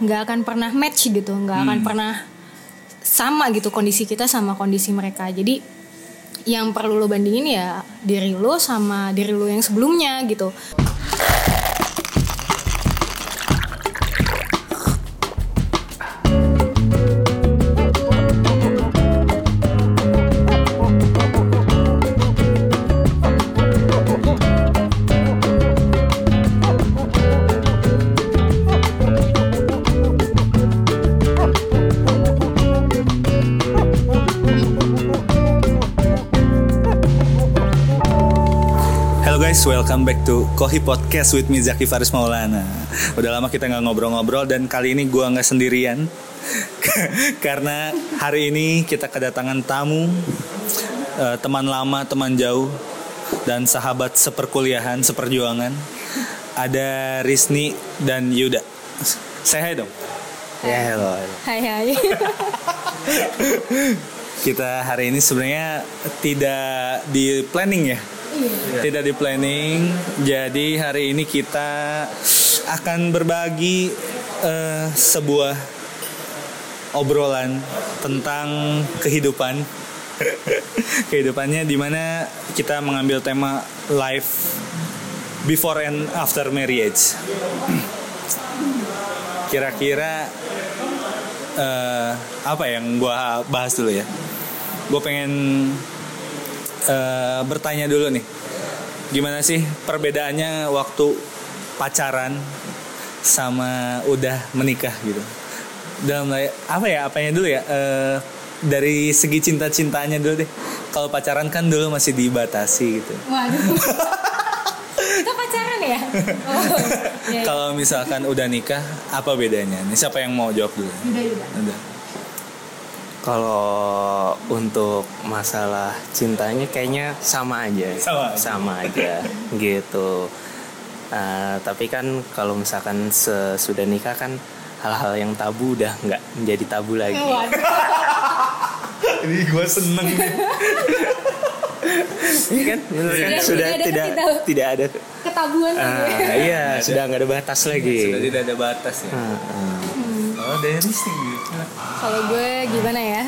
nggak akan pernah match gitu nggak akan pernah sama gitu kondisi kita sama kondisi mereka. Jadi yang perlu lo bandingin ya diri lo sama diri lo yang sebelumnya gitu welcome back to Kohi Podcast with me Zaki Faris Maulana. Udah lama kita nggak ngobrol-ngobrol dan kali ini gua nggak sendirian karena hari ini kita kedatangan tamu eh, teman lama, teman jauh dan sahabat seperkuliahan, seperjuangan. Ada Risni dan Yuda. Say hi dong. Ya hello. hello. hai hai Kita hari ini sebenarnya tidak di planning ya. Tidak di planning. Jadi hari ini kita akan berbagi eh, sebuah obrolan tentang kehidupan. Kehidupannya di mana kita mengambil tema life before and after marriage. Kira-kira eh, apa yang gua bahas dulu ya? Gue pengen eh, bertanya dulu nih, gimana sih perbedaannya waktu pacaran sama udah menikah gitu? Dalam apa ya? Apanya dulu ya? Eh, dari segi cinta cintanya dulu deh. Kalau pacaran kan dulu masih dibatasi gitu. waduh kita pacaran ya oh, ya, ya. Kalau misalkan udah nikah, apa bedanya? Nih siapa yang mau jawab dulu? Yuda, Yuda. Udah. Kalau untuk masalah cintanya kayaknya sama aja. Sama aja. Sama aja gitu. Eh, tapi kan kalau misalkan sesudah nikah kan hal-hal yang tabu udah nggak menjadi tabu lagi. waduh Ini gue seneng. Iya kan? Bener kan? Sudah Sudah tidak ada tidak ketidak- tidak ada. ketabuhan Ah, lagi iya, sudah nggak ada batas lagi. Sudah tidak ada batas ya. Ah, ah. Oh, sih gitu. Kalau gue gimana ya?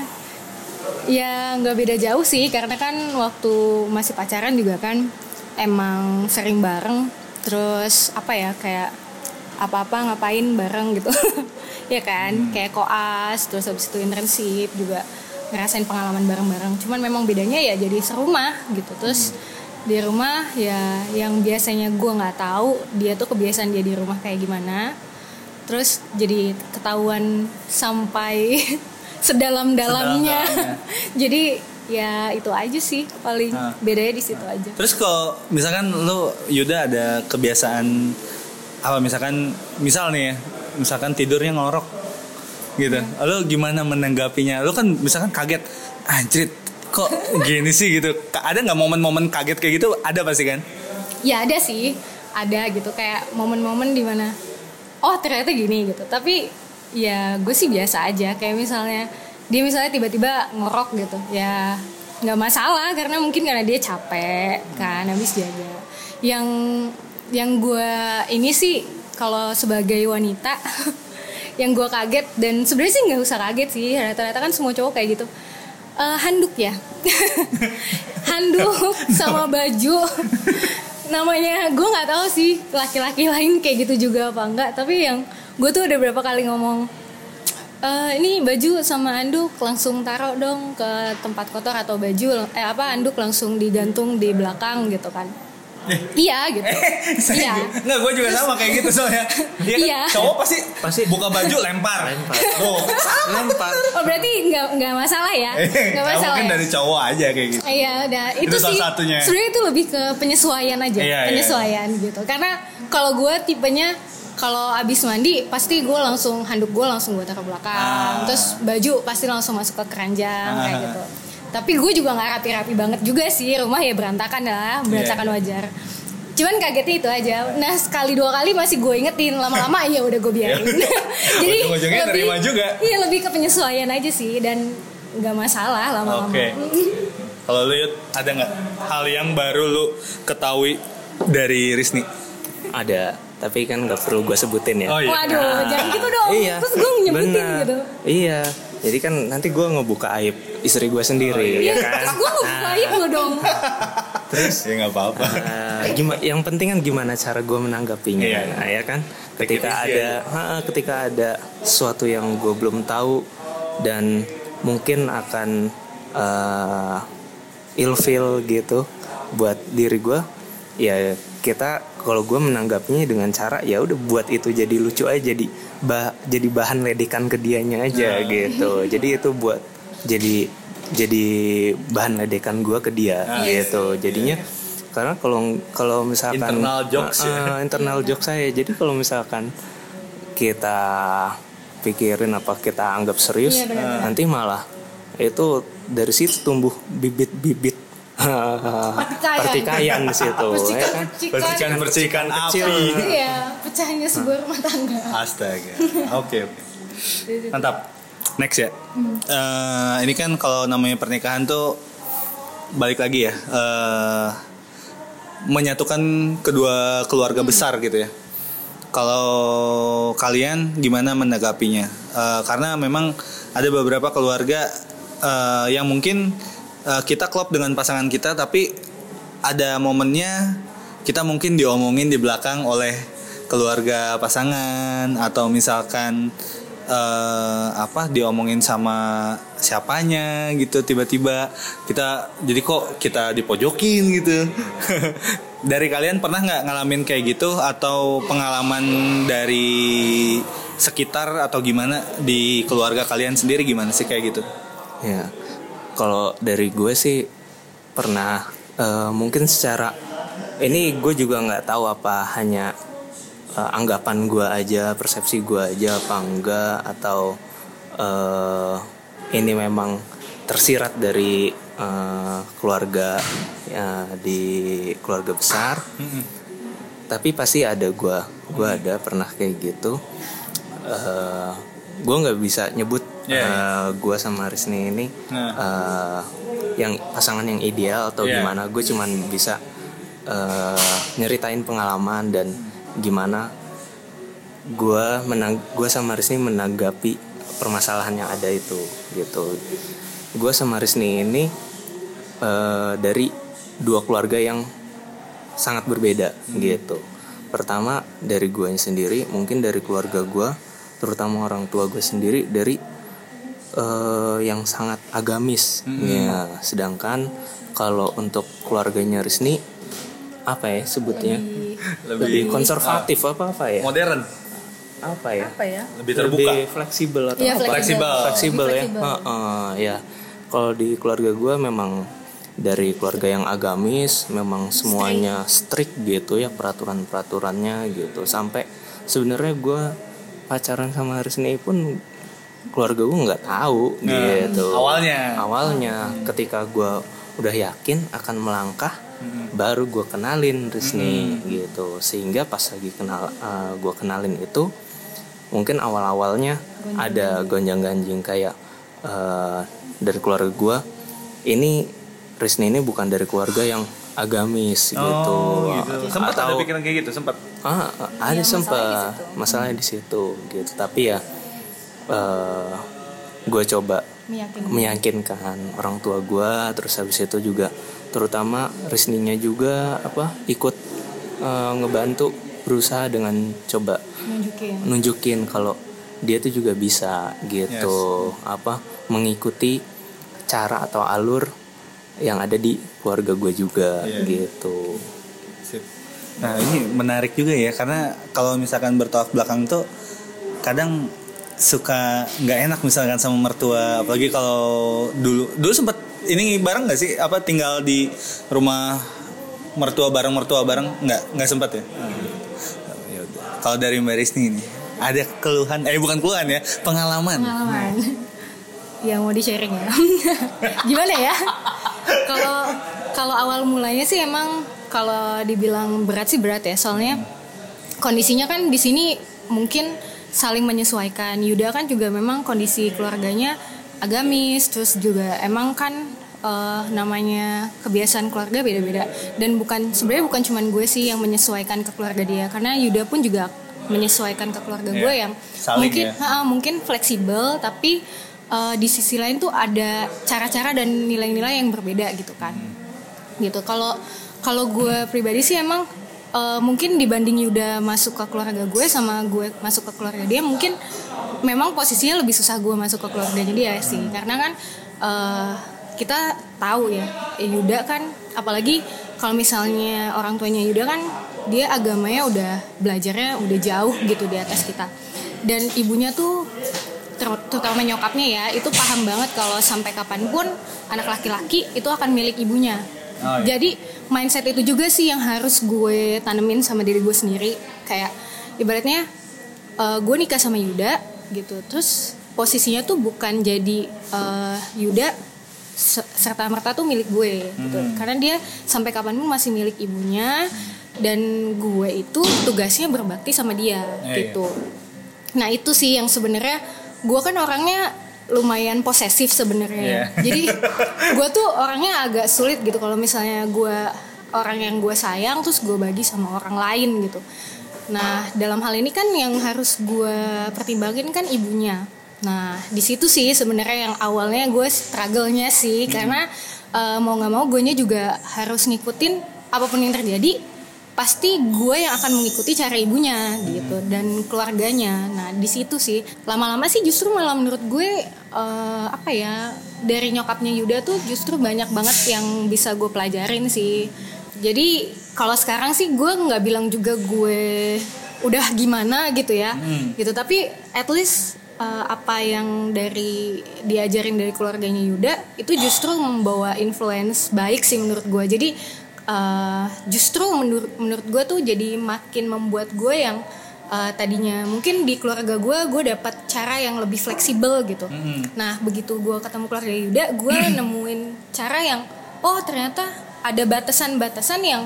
Ya nggak beda jauh sih karena kan waktu masih pacaran juga kan emang sering bareng. Terus apa ya kayak apa-apa ngapain bareng gitu. Ya kan? Kayak koas terus habis itu internship juga ngerasain pengalaman bareng-bareng. Cuman memang bedanya ya jadi serumah gitu. Terus di rumah ya yang biasanya gue nggak tahu dia tuh kebiasaan dia di rumah kayak gimana terus jadi ketahuan sampai sedalam-dalamnya Sedalam-dalamnya. jadi ya itu aja sih paling Ah. bedanya di situ aja Terus kalau misalkan lu Yuda ada kebiasaan apa misalkan misal nih ya, misalkan tidurnya ngorok gitu. Lu gimana menanggapinya? Lu kan misalkan kaget, anjrit kok gini sih gitu. Ada nggak momen-momen kaget kayak gitu? Ada pasti kan? ya ada sih ada gitu kayak momen-momen di mana oh ternyata gini gitu. Tapi ya gue sih biasa aja. Kayak misalnya dia misalnya tiba-tiba ngorok gitu. Ya nggak masalah karena mungkin karena dia capek kan habis jaga yang yang gue ini sih kalau sebagai wanita yang gue kaget dan sebenarnya sih nggak usah kaget sih. Rata-rata kan semua cowok kayak gitu. Eh, handuk ya? Handuk sama baju namanya gue nggak tahu sih laki-laki lain kayak gitu juga apa enggak tapi yang gue tuh udah berapa kali ngomong "Eh, ini baju sama handuk langsung taruh dong ke tempat kotor atau baju eh apa handuk langsung digantung di belakang gitu kan iya gitu iya Nggak, gue juga sama kayak gitu soalnya. Iya. kan? Iya. Cowok pasti Pasti. buka baju lempar. Lempar. Oh, Lempar. oh berarti nggak nggak masalah ya nggak Nggak masalah mungkin ya? dari cowok aja kayak gitu. Iya udah itu, Itu salah sih satunya. sebenarnya itu lebih ke penyesuaian aja Iya, iya, penyesuaian gitu karena kalau gue tipenya kalau abis mandi pasti gue langsung handuk gue langsung gue taruh belakang Ah. terus baju pasti langsung masuk ke keranjang kayak Ah. gitu tapi gue juga nggak rapi-rapi banget juga sih rumah ya berantakan lah berantakan Iya. wajar cuman kagetnya itu aja nah sekali dua kali masih gue ingetin lama-lama ya udah gue biarin jadi Ujung-ujungnya lebih- juga. iya lebih ke penyesuaian aja sih dan nggak masalah lama-lama Oke. Kalau lu ada nggak hal yang baru lu ketahui dari Risni? Ada tapi kan nggak perlu gue sebutin ya Oh, iya. Waduh, jangan gitu dong. iya Terus gue nyebutin benar. gitu. iya jadi kan nanti gue ngebuka aib istri gue sendiri Iya, ya kan gue ngebuka ibu dong. Terus ya nggak apa-apa. Gimana yang penting kan gimana cara gue menanggapinya Iya. Nah, ya kan ketika ada ha, ketika ada sesuatu yang gue belum tahu dan mungkin akan eh ilfeel gitu buat diri gue ya kita kalau gue menanggapinya dengan cara ya udah buat itu jadi lucu aja jadi bah jadi bahan ledekan ke dianya aja Nah. gitu. Jadi itu buat jadi jadi bahan ledekan gue ke dia Ah, gitu. jadinya karena kalau kalau misalkan Internal jokes ya. Eh, internal jokes saya. Jadi kalau misalkan kita pikirin apa kita anggap serius Iya, nanti malah itu dari situ tumbuh bibit-bibit pertikaian di situ ya kan Percikan-percikan Kecil. api. Iya, pecahnya sebuah rumah tangga. Astaga. Oke oke. Mantap. Next ya. Eh, ini kan kalau namanya pernikahan tuh balik lagi ya. eh, menyatukan kedua keluarga besar gitu ya. Kalau kalian gimana menanggapinya? Eh, karena memang ada beberapa keluarga eh, yang mungkin eh, kita klop dengan pasangan kita, tapi ada momennya kita mungkin diomongin di belakang oleh keluarga pasangan atau misalkan eh, apa diomongin sama siapanya gitu. Tiba-tiba kita jadi kok kita dipojokin gitu. Dari kalian pernah nggak ngalamin kayak gitu? Atau pengalaman dari sekitar atau gimana di keluarga kalian sendiri gimana sih kayak gitu? Ya, kalau dari gue sih pernah eh, mungkin secara ini gue juga nggak tahu apa hanya eh, anggapan gue aja, persepsi gue aja apa enggak atau eh, ini memang tersirat dari eh, keluarga ya, di keluarga besar. Tapi pasti ada gue, gue ada pernah kayak gitu. Eh, gue nggak bisa nyebut Yeah, gue sama Rizny ini Nah. eh, yang pasangan yang ideal atau Yeah. gimana gue cuman bisa eh, nyeritain pengalaman dan gimana gue menang gue sama Rizny menanggapi permasalahan yang ada itu gitu gue sama Rizny ini eh, dari dua keluarga yang sangat berbeda gitu pertama dari gue sendiri mungkin dari keluarga gue terutama orang tua gue sendiri dari eh, yang sangat agamis. Ya sedangkan kalau untuk keluarganya Rizny apa ya sebutnya? Lebih, konservatif apa apa ya? modern. Apa ya? Apa ya? lebih terbuka. Lebih fleksibel atau Iya, apa? Fleksibel. fleksibel ya? Fleksibel. Heeh, ya. Kalau di keluarga gue memang dari keluarga yang agamis memang semuanya strict gitu ya peraturan peraturannya gitu. Sampai sebenarnya gue pacaran sama Rizny pun keluarga gue nggak tahu gitu. awalnya. awalnya ketika gue udah yakin akan melangkah baru gue kenalin Rizny gitu. Sehingga pas lagi kenal gue kenalin itu mungkin awal awalnya ada gonjang ganjing kayak eh, dari keluarga gue ini Rizny ini bukan dari keluarga yang agamis gitu, oh gitu. sempat ada pikiran kayak gitu sempat Ah, ada sempat masalahnya di situ gitu. Tapi ya eh gue coba Meyakinkan. meyakinkan orang tua gue, terus habis itu juga terutama Risninya juga apa ikut eh, ngebantu berusaha dengan coba Nunjukin. nunjukin kalau dia tuh juga bisa gitu apa mengikuti cara atau alur yang ada di keluarga gue juga Iya. gitu. Sip. Nah ini menarik juga ya karena kalau misalkan bertolak belakang tuh kadang suka nggak enak misalkan sama mertua apalagi kalau dulu dulu sempet ini bareng nggak sih apa tinggal di rumah mertua bareng mertua bareng nggak nggak sempat ya? Udah. Kalau dari Mbak Risni ini ada keluhan eh bukan keluhan ya pengalaman. Pengalaman. yang mau di sharing ya. Gimana ya? Kalau kalau awal mulanya sih emang kalau dibilang berat sih berat ya. Soalnya kondisinya kan di sini mungkin saling menyesuaikan. Yuda kan juga memang kondisi keluarganya agamis, terus juga emang kan eh, namanya kebiasaan keluarga beda-beda dan bukan sebenarnya bukan cuman gue sih yang menyesuaikan ke keluarga dia karena Yuda pun juga menyesuaikan ke keluarga Iya. gue yang Saling mungkin ya. ha, mungkin fleksibel tapi eh, di sisi lain tuh ada cara-cara dan nilai-nilai yang berbeda gitu kan gitu kalau kalau gue pribadi sih emang eh, mungkin dibanding Yuda masuk ke keluarga gue sama gue masuk ke keluarga dia mungkin memang posisinya lebih susah gue masuk ke keluarganya dia sih. Karena kan eh, kita tahu ya Yuda kan apalagi kalau misalnya orang tuanya Yuda kan dia agamanya udah belajarnya udah jauh gitu di atas kita. Dan ibunya tuh ter- terutama nyokapnya ya itu paham banget kalau sampai kapan pun anak laki-laki itu akan milik ibunya. Oh, iya. jadi mindset itu juga sih yang harus gue tanemin sama diri gue sendiri. Kayak ibaratnya eh, gue nikah sama Yuda gitu. Terus posisinya tuh bukan jadi eh, Yuda se- serta merta tuh milik gue gitu. Karena dia sampai kapan pun masih milik ibunya dan gue itu tugasnya berbakti sama dia Iya, gitu. Nah itu sih yang sebenarnya gue kan orangnya lumayan posesif sebenarnya. ya. Iya. Jadi gue tuh orangnya agak sulit gitu kalau misalnya gue orang yang gue sayang terus gue bagi sama orang lain gitu. Nah dalam hal ini kan yang harus gue pertimbangin kan ibunya. Nah di situ sih sebenarnya yang awalnya gue struggle-nya sih karena eh, mau nggak mau gue juga harus ngikutin apa pun yang terjadi pasti gue yang akan mengikuti cara ibunya gitu dan keluarganya. Nah di situ sih lama-lama sih justru malah menurut gue eh, apa ya dari nyokapnya Yuda tuh justru banyak banget yang bisa gue pelajarin sih. Jadi kalau sekarang sih gue nggak bilang juga gue udah gimana gitu ya, gitu. Tapi at least eh, apa yang dari diajarin dari keluarganya Yuda itu justru membawa influence baik sih menurut gue. Jadi eh, justru menurut menurut gue tuh jadi makin membuat gue yang eh, tadinya mungkin di keluarga gue gue dapat cara yang lebih fleksibel gitu. Nah begitu gue ketemu keluarga Yuda, gue nemuin cara yang oh ternyata ada batasan-batasan yang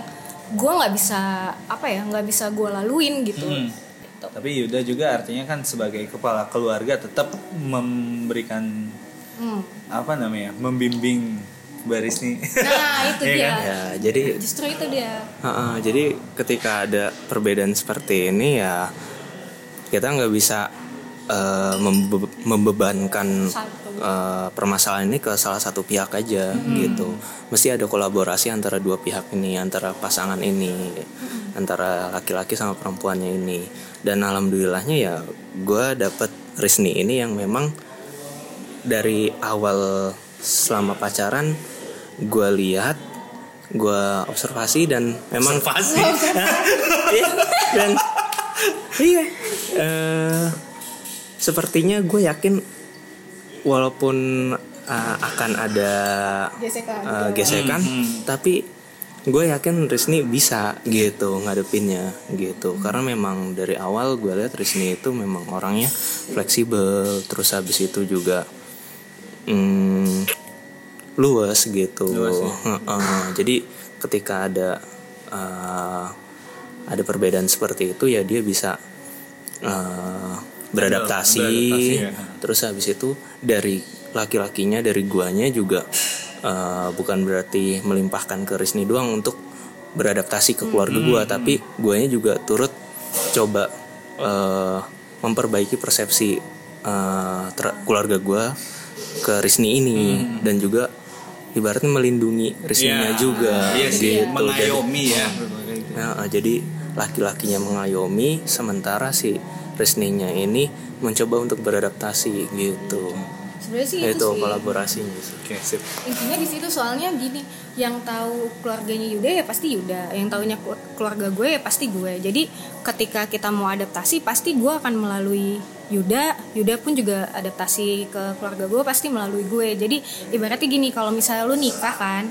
gue nggak bisa apa ya nggak bisa gue laluin gitu. Hmm. Gitu. Tapi Yuda juga artinya kan sebagai kepala keluarga tetap memberikan Hmm. apa namanya membimbing baris nih. Nah itu Iya dia. kan? ya jadi Justru itu dia. Heeh, jadi ketika ada perbedaan seperti ini ya kita nggak bisa eh, membe- membebankan eh, permasalahan ini ke salah satu pihak aja gitu. Mesti ada kolaborasi antara dua pihak ini, antara pasangan ini, antara laki-laki sama perempuannya ini. Dan alhamdulillahnya ya gue dapet Risni ini yang memang dari awal selama pacaran gue lihat gue observasi dan memang Pasti. Iya, dan iya eh, sepertinya gue yakin walaupun uh, akan ada Gesekan. uh, gesekan tapi gue yakin Risni bisa gitu ngadepinnya gitu karena memang dari awal gue lihat Risni itu memang orangnya fleksibel terus habis itu juga mm, luas gitu Luas ya. Heeh. jadi ketika ada uh, ada perbedaan seperti itu ya dia bisa uh, beradaptasi, Beradaptasi, ya. terus habis itu dari laki-lakinya dari guanya juga uh, bukan berarti melimpahkan ke Risni doang untuk beradaptasi ke keluarga gua tapi guanya juga turut coba uh, memperbaiki persepsi uh, keluarga gua ke Risni ini dan juga ibaratnya melindungi Risninya Iya. juga Iya sih, gitu. mengayomi ya. Nah, jadi laki-lakinya mengayomi sementara si Risninya ini mencoba untuk beradaptasi gitu. Sebenarnya sih Ya, itu itu sih. kolaborasinya sih. Oke, sip. intinya di situ soalnya gini yang tahu keluarganya Yuda ya pasti Yuda yang tahunya kelu- keluarga gue ya pasti gue jadi ketika kita mau adaptasi pasti gue akan melalui Yuda Yuda pun juga adaptasi ke keluarga gue pasti melalui gue. Jadi ibaratnya gini kalau misalnya lu nikah kan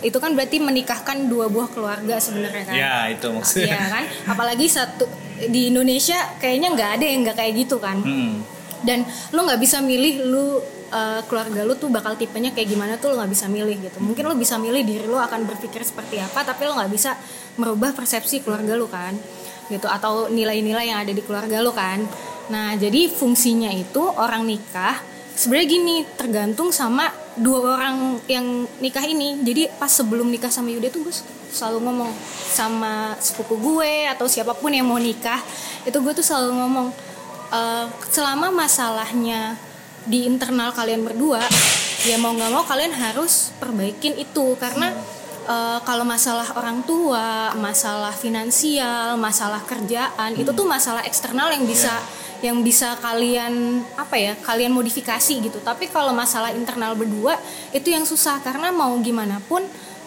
itu kan berarti menikahkan dua buah keluarga sebenarnya kan? Ya, itu maksudnya. Iya kan? Apalagi satu di Indonesia kayaknya nggak ada yang nggak kayak gitu kan? Hmm. dan lu nggak bisa milih lu uh, keluarga lu tuh bakal tipenya kayak gimana tuh lu nggak bisa milih gitu. Mungkin lu bisa milih diri lu akan berpikir seperti apa tapi lu nggak bisa merubah persepsi keluarga lu kan? Gitu atau nilai-nilai yang ada di keluarga lu kan nah jadi fungsinya itu orang nikah sebenarnya gini tergantung sama dua orang yang nikah ini. Jadi pas sebelum nikah sama Yuda tuh gue selalu ngomong sama sepupu gue atau siapa pun yang mau nikah itu gue tuh selalu ngomong "Eh, selama masalahnya di internal kalian berdua ya mau nggak mau kalian harus perbaikin itu. Karena eh, kalau masalah orang tua masalah finansial masalah kerjaan itu tuh masalah eksternal yang bisa yang bisa kalian apa ya kalian modifikasi gitu. Tapi kalau masalah internal berdua itu yang susah. Karena mau gimana pun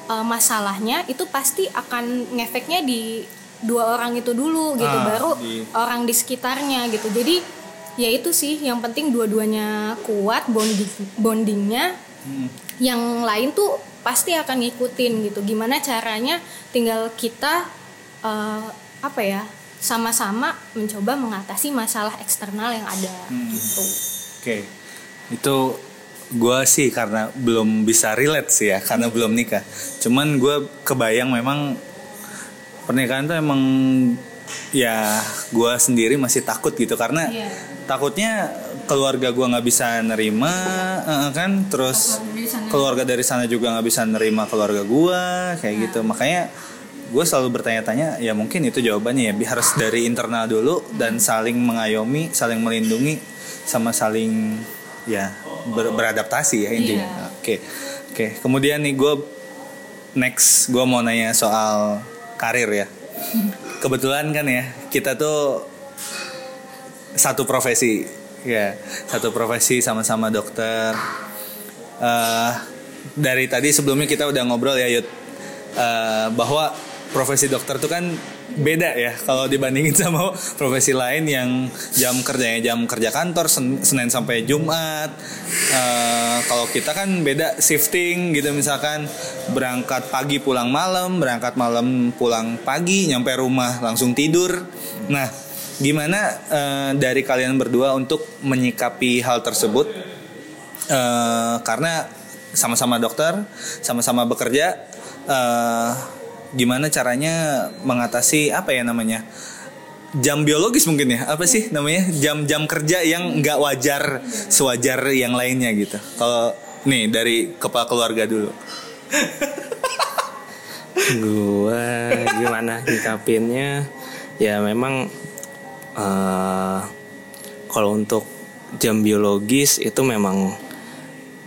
eh, masalahnya itu pasti akan ngefeknya di dua orang itu dulu gitu. Ah, baru di- orang di sekitarnya gitu. Jadi ya itu sih. Yang penting dua-duanya kuat bonding bondingnya. Yang lain tuh pasti akan ngikutin gitu. Gimana caranya tinggal kita eh, apa ya sama-sama mencoba mengatasi masalah eksternal yang ada gitu. Oke, itu gue sih karena belum bisa relate sih ya, karena belum nikah. Cuman gue kebayang memang pernikahan tuh emang ya gue sendiri masih takut gitu. Karena Iya. takutnya keluarga gue nggak bisa nerima eh, kan, terus keluarga dari sana juga nggak bisa nerima keluarga gue kayak gitu. Makanya gue selalu bertanya-tanya ya mungkin itu jawabannya ya harus dari internal dulu dan saling mengayomi, saling melindungi sama saling ya ber- beradaptasi ya intinya. Iya. Oke. Oke, kemudian nih gue next gue mau nanya soal karir ya. Kebetulan kan ya kita tuh satu profesi ya satu profesi sama-sama dokter. Eh dari tadi sebelumnya kita udah ngobrol ya Yud Eh, bahwa profesi dokter tuh kan beda ya kalau dibandingin sama profesi lain yang jam kerjanya jam kerja kantor Sen- Senin sampai Jumat. Eh, kalau kita kan beda shifting gitu misalkan berangkat pagi pulang malam, berangkat malam pulang pagi, nyampe rumah langsung tidur. Nah, gimana eh, dari kalian berdua untuk menyikapi hal tersebut? Eh, karena sama-sama dokter, sama-sama bekerja. eh, gimana caranya mengatasi apa ya namanya jam biologis mungkin ya apa sih namanya jam-jam kerja yang nggak wajar sewajar yang lainnya gitu. Kalau nih dari kepala keluarga dulu. gua gimana nyikapinnya ya memang eh kalau untuk jam biologis itu memang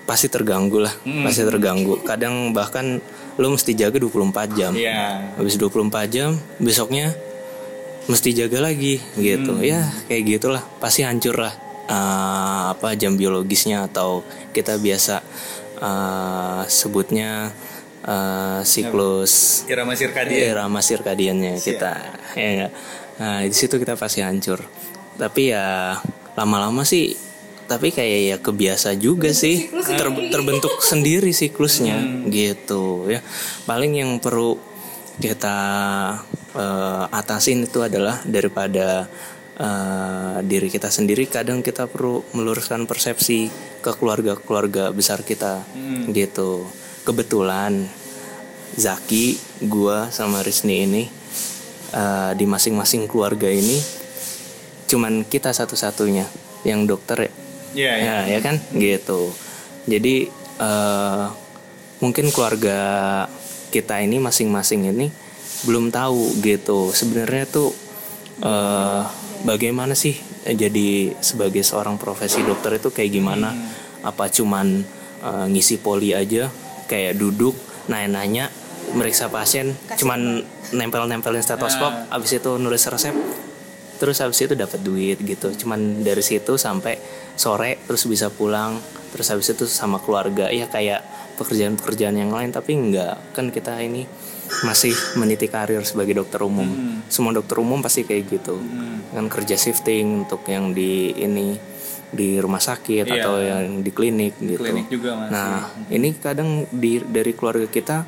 pasti terganggu lah pasti terganggu kadang bahkan lu mesti jaga 24 jam. Iya. habis 24 jam besoknya mesti jaga lagi gitu. Ya kayak gitulah. Pasti hancur lah eh, apa jam biologisnya atau kita biasa eh, sebutnya eh, siklus Irama sirkadian. irama sirkadiannya kita ya nah di situ kita pasti hancur. Tapi ya lama-lama sih tapi kayak ya kebiasa juga sih. Ter- terbentuk sendiri siklusnya. Gitu ya. Paling yang perlu kita eh, atasin itu adalah daripada eh, diri kita sendiri. Kadang kita perlu meluruskan persepsi ke keluarga-keluarga besar kita. Gitu. Kebetulan Zaki, gua sama Rizni ini eh, di masing-masing keluarga ini cuman kita satu-satunya yang dokter ya. Iya, iya. Ya, ya kan gitu. Jadi eh, mungkin keluarga kita ini masing-masing ini belum tahu gitu. Sebenarnya tuh eh, bagaimana sih jadi sebagai seorang profesi dokter itu kayak gimana? Apa cuman eh, ngisi poli aja kayak duduk nanya-nanya meriksa pasien cuman nempel-nempelin stetoskop abis itu nulis resep terus habis itu dapat duit gitu cuman dari situ sampai sore terus bisa pulang terus habis itu sama keluarga. Ya kayak pekerjaan-pekerjaan yang lain tapi enggak kan kita ini masih meniti karir sebagai dokter umum. Semua dokter umum pasti kayak gitu. Kan kerja shifting untuk yang di ini di rumah sakit Iya. atau yang di klinik gitu. klinik juga masih. nah ini kadang di dari keluarga kita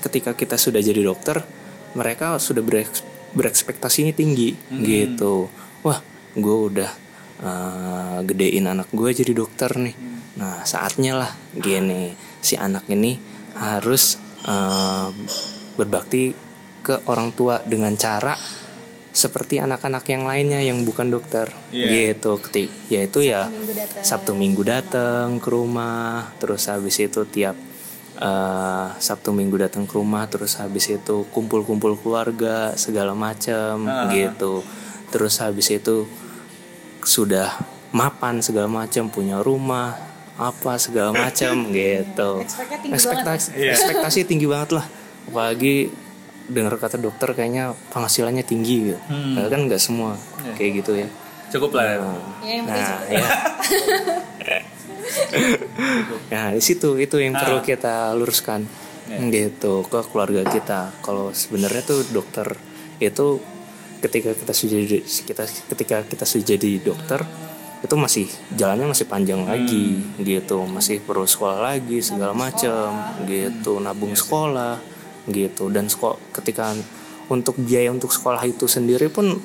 ketika kita sudah jadi dokter mereka sudah bereks- berekspektasinya tinggi gitu. Wah gue udah uh, gedein anak gue jadi dokter nih nah saatnya lah gini si anak ini harus uh, berbakti ke orang tua dengan cara seperti anak-anak yang lainnya yang bukan dokter Iya. gitu ketik yaitu ya. Sabtu Minggu datang ke rumah terus habis itu tiap eh, Sabtu Minggu datang ke rumah terus habis itu kumpul-kumpul keluarga segala macam gitu terus habis itu sudah mapan segala macam punya rumah apa segala macam gitu. Tinggi ekspektasi Iya. ekspektasi tinggi banget lah. Apalagi dengar kata dokter kayaknya penghasilannya tinggi gitu. Padahal kan nggak semua kayak gitu ya. Cukup lah. Ya, yang penting nah ya nah di situ itu yang perlu kita luruskan. Gitu ke keluarga kita. Kalau sebenarnya tuh dokter itu ketika kita sudah jadi kita ketika kita sudah jadi dokter itu masih jalannya masih panjang lagi gitu. Masih perlu sekolah lagi segala macam gitu. Nabung sekolah gitu. Dan sekolah ketika untuk biaya untuk sekolah itu sendiri pun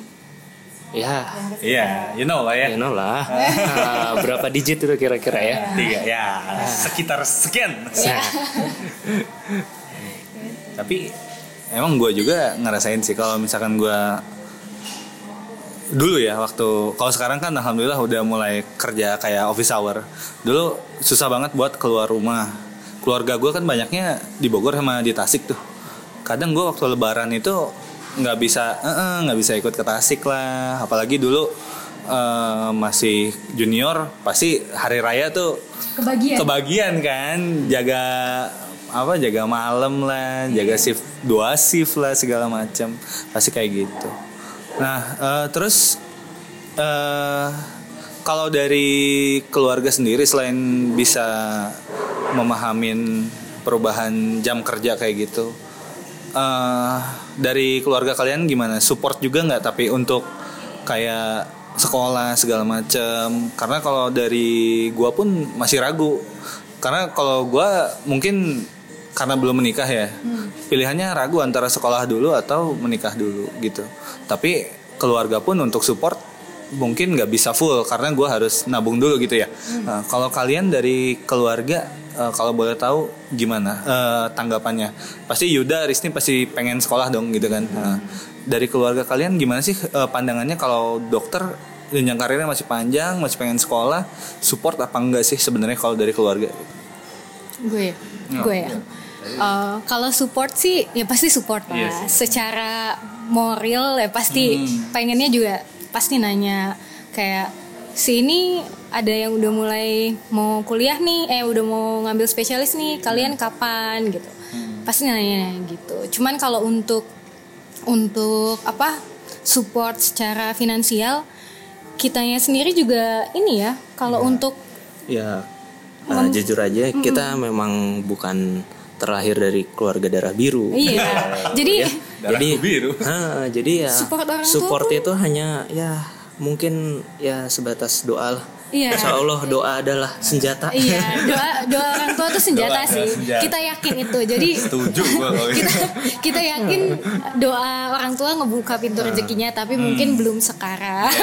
ya. Iya, you know lah ya. you know lah. Nah, berapa digit itu kira-kira ya? Tiga, ya. Sekitar sekian. Nah, Tapi emang gue juga ngerasain sih kalau misalkan gue dulu ya waktu kalau sekarang kan alhamdulillah udah mulai kerja kayak office hour. Dulu susah banget buat keluar rumah. Keluarga gue kan banyaknya di Bogor sama di Tasik tuh. Kadang gue waktu lebaran itu nggak bisa eh, eh, nggak bisa ikut ke Tasik lah. Apalagi dulu eh, masih junior pasti hari raya tuh kebagian. kebagian kan. Jaga apa jaga malam lah jaga shift dua shift lah segala macam pasti kayak gitu nah eh, terus eh kalau dari keluarga sendiri selain bisa memahamin perubahan jam kerja kayak gitu eh dari keluarga kalian gimana? Support juga nggak? Tapi untuk kayak sekolah segala macam karena kalau dari gua pun masih ragu. Karena kalau gua mungkin karena belum menikah ya. Pilihannya ragu antara sekolah dulu atau menikah dulu gitu. Tapi keluarga pun untuk support mungkin nggak bisa full karena gua harus nabung dulu gitu ya. Nah, kalau kalian dari keluarga eh, kalau boleh tahu gimana eh, tanggapannya? Pasti Yuda Rizny pasti pengen sekolah dong gitu kan. Nah, dari keluarga kalian gimana sih eh, pandangannya kalau dokter jenjang karirnya masih panjang masih pengen sekolah support apa enggak sih sebenarnya kalau dari keluarga? Gue ya. Gue ya Eh, kalau support sih ya pasti support lah. Sih. secara moral ya pasti. Pengennya juga pasti nanya kayak si ini ada yang udah mulai mau kuliah nih eh udah mau ngambil spesialis nih kalian kapan? Gitu. Pasti nanya gitu. Cuman kalau untuk untuk apa support secara finansial kitanya sendiri juga ini ya kalau untuk ya eh, jujur aja kita memang bukan terlahir dari keluarga darah biru iya jadi jadi Darahku biru. Ha, jadi ya Support orang support tuh- itu hanya ya mungkin ya sebatas doa lah Iya. Insya Allah doa adalah senjata Iya, doa doa orang tua tuh senjata Doa sih. senjata. Kita yakin itu. Jadi setuju gua kalau kita gitu. kita yakin doa orang tua ngebuka pintu rezekinya, tapi mungkin belum sekarang.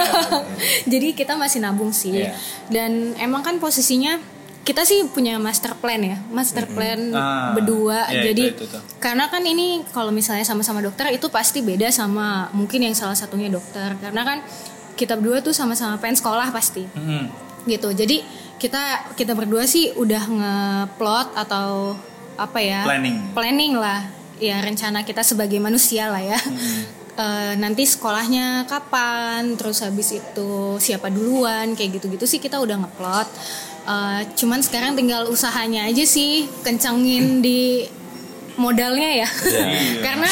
Jadi kita masih nabung sih. Iya. Dan emang kan posisinya kita sih punya master plan ya, master plan Ah, berdua. iya, Jadi itu, itu tuh. karena kan ini kalau misalnya sama-sama dokter itu pasti beda sama mungkin yang salah satunya dokter. Karena kan kita berdua tuh sama-sama pengen sekolah pasti Hmm. gitu jadi kita kita berdua sih udah ngeplot atau apa ya Planning. planning lah ya rencana kita sebagai manusia lah ya Eh, nanti sekolahnya kapan terus habis itu siapa duluan kayak gitu-gitu sih kita udah ngeplot Eh, cuman sekarang tinggal usahanya aja sih kencangin di modalnya ya. Karena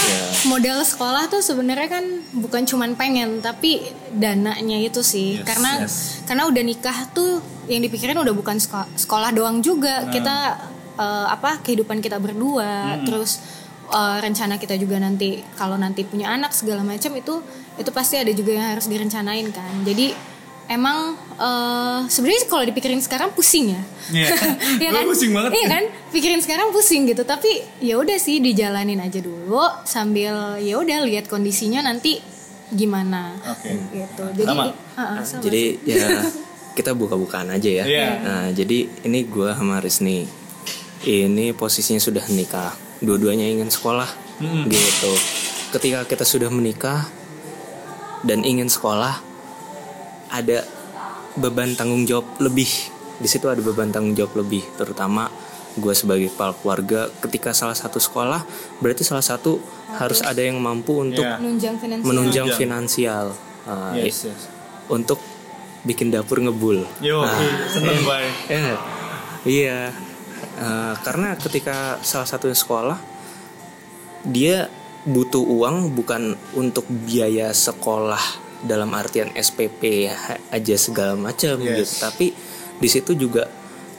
modal sekolah tuh sebenarnya kan bukan cuman pengen tapi dananya itu sih. Yes, karena yes. karena udah nikah tuh yang dipikirin udah bukan sekolah, sekolah doang juga. Kita eh, apa kehidupan kita berdua. Terus eh, rencana kita juga nanti kalau nanti punya anak segala macam itu itu pasti ada juga yang harus direncanain kan. Jadi emang eh, sebenarnya kalau dipikirin sekarang pusing ya Iya. Gua kan pusing banget. iya kan pikirin sekarang pusing gitu tapi ya udah sih dijalanin aja dulu sambil ya udah lihat kondisinya nanti gimana Oke. gitu jadi Sama. uh-uh, sama. jadi ya kita buka-bukaan aja ya Iya. nah jadi ini gua sama Rizny ini posisinya sudah nikah dua-duanya ingin sekolah gitu ketika kita sudah menikah dan ingin sekolah ada beban tanggung jawab lebih. Di situ ada beban tanggung jawab lebih terutama gue sebagai kepala keluarga. Ketika salah satu sekolah berarti salah satu harus ada yang mampu untuk Iya. menunjang finansial. menunjang finansial. Uh, Yes, yes. untuk bikin dapur ngebul. Yo, Nah, seneng bay. Eh, iya. Eh, karena ketika salah satu sekolah dia butuh uang bukan untuk biaya sekolah dalam artian SPP ya, aja segala macam Yes. gitu tapi di situ juga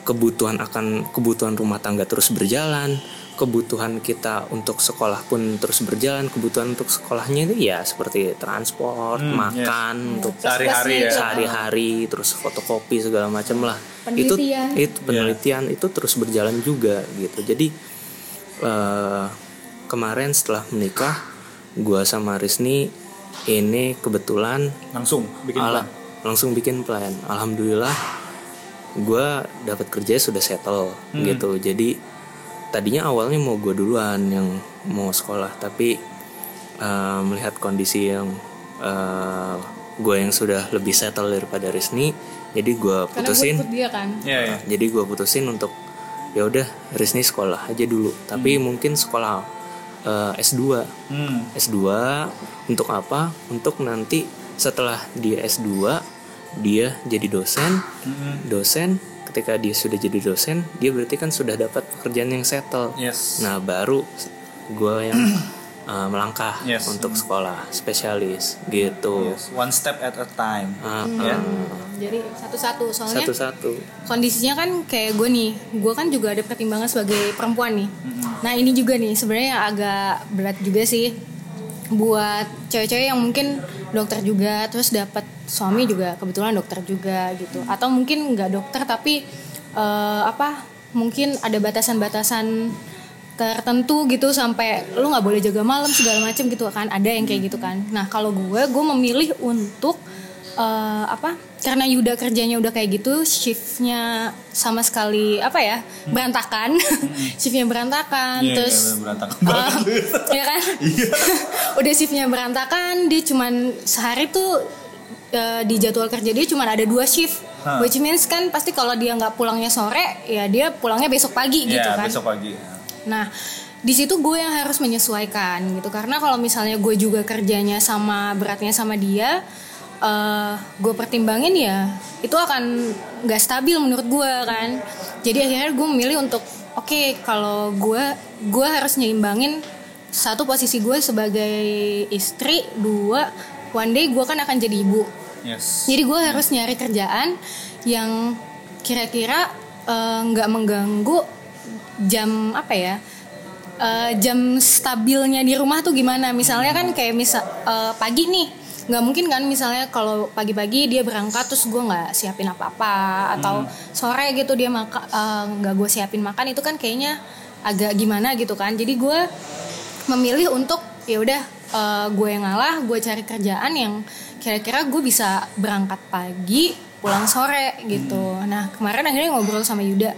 kebutuhan akan kebutuhan rumah tangga terus berjalan kebutuhan kita untuk sekolah pun terus berjalan kebutuhan untuk sekolahnya itu ya seperti transport Hmm, makan untuk Sehari-hari ya. sehari-hari terus fotokopi segala macam lah itu Penelitian. itu penelitian itu terus berjalan juga gitu jadi eh, kemarin setelah menikah gua sama Rizny ini kebetulan Langsung bikin ala- plan. langsung bikin plan alhamdulillah gua dapat kerja sudah settle Hmm. gitu jadi tadinya awalnya mau gue duluan yang mau sekolah tapi eh, melihat kondisi yang gue yang sudah lebih settle daripada Rizny jadi gue gue putusin dia kan Iya, iya. jadi gue putusin untuk ya udah Rizny sekolah aja dulu tapi mungkin sekolah eh, S2 Hmm. S2 untuk apa untuk nanti setelah dia S2 dia jadi dosen Mm-mm. dosen ketika dia sudah jadi dosen dia berarti kan sudah dapat pekerjaan yang settle Yes. nah baru gue yang uh, melangkah Yes. untuk sekolah spesialis gitu Yes. One step at a time. Ah, Ya. jadi satu-satu soalnya satu-satu kondisinya kan kayak gue nih gue kan juga ada pertimbangan sebagai perempuan nih nah ini juga nih sebenarnya yang agak berat juga sih buat cewek-cewek yang mungkin dokter juga terus dapat suami juga kebetulan dokter juga gitu atau mungkin nggak dokter tapi eh, apa mungkin ada batasan-batasan tertentu gitu sampai lu nggak boleh jaga malam segala macam gitu kan. Ada yang kayak gitu kan. Nah kalau gue gue memilih untuk eh, apa karena Yuda kerjanya udah kayak gitu shiftnya sama sekali apa ya berantakan. Shiftnya berantakan Iya, terus iya, berantakan. banget. ya kan? Udah shiftnya berantakan dia cuman sehari tuh eh, di jadwal kerja dia cuman ada dua shift. Hah. which means kan pasti kalau dia nggak pulangnya sore ya dia pulangnya besok pagi gitu Iya, kan. besok pagi. Nah, di situ gue yang harus menyesuaikan gitu karena kalau misalnya gue juga kerjanya sama beratnya sama dia, eh gue pertimbangin ya itu akan nggak stabil menurut gue kan. Jadi akhirnya gue memilih untuk oke kalau gue gue harus nyimbangin satu posisi gue sebagai istri, dua one day gue kan akan jadi ibu. Yes. Jadi gue harus nyari kerjaan yang kira-kira eh, nggak mengganggu jam apa ya eh, jam stabilnya di rumah tuh gimana? Misalnya kan kayak misal eh, pagi nih nggak mungkin kan misalnya kalau pagi-pagi dia berangkat terus gue nggak siapin apa-apa atau sore gitu dia maka eh, nggak gue siapin makan itu kan kayaknya agak gimana gitu kan. Jadi gue memilih untuk ya udah eh, gue yang ngalah gue cari kerjaan yang kira-kira gue bisa berangkat pagi pulang sore gitu. Nah kemarin akhirnya ngobrol sama Yuda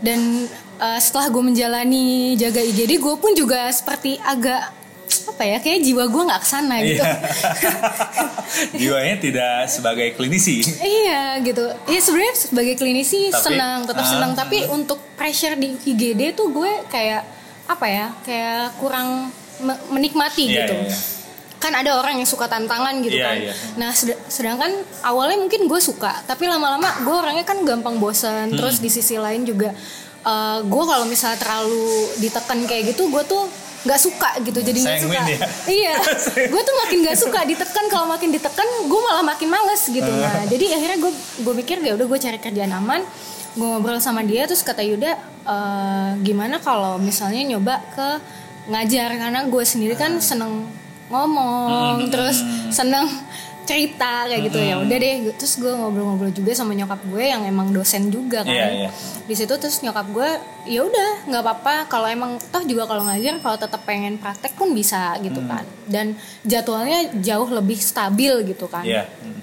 dan eh, setelah gue menjalani jaga IGD gue pun juga seperti agak apa ya kayak jiwa gue nggak ke sana gitu Iya. Jiwanya tidak sebagai klinisi. Iya gitu. Ya sebenarnya sebagai klinisi Tapi- senang, tetap Ah. senang. Tapi untuk pressure di IGD tuh gue kayak apa ya? Kayak kurang me- menikmati Iya, gitu. iya, iya. Kan ada orang yang suka tantangan gitu Iya, kan. iya. Nah sed- sedangkan awalnya mungkin gue suka, tapi lama-lama gue orangnya kan gampang bosan. Hmm. Terus di sisi lain juga eh, gue kalau misalnya terlalu ditekan kayak gitu, gue tuh nggak suka gitu. Jadi nggak suka. ya? iya. Gue tuh makin gak suka ditekan. Kalau makin ditekan gue malah makin males gitu. Nah jadi akhirnya gue gue pikir ya udah gue cari kerjaan aman. Gue ngobrol sama dia terus kata Yuda "Eh, gimana kalau misalnya nyoba ke ngajar? Karena gue sendiri kan seneng ngomong terus seneng cerita kayak gitu ya udah deh terus gue ngobrol-ngobrol juga sama nyokap gue yang emang dosen juga kan Iya, iya. di situ terus nyokap gue ya udah nggak apa-apa kalau emang toh juga kalau ngajar kalau tetap pengen praktek pun bisa gitu Hmm. kan dan jadwalnya jauh lebih stabil gitu kan Iya. Hmm.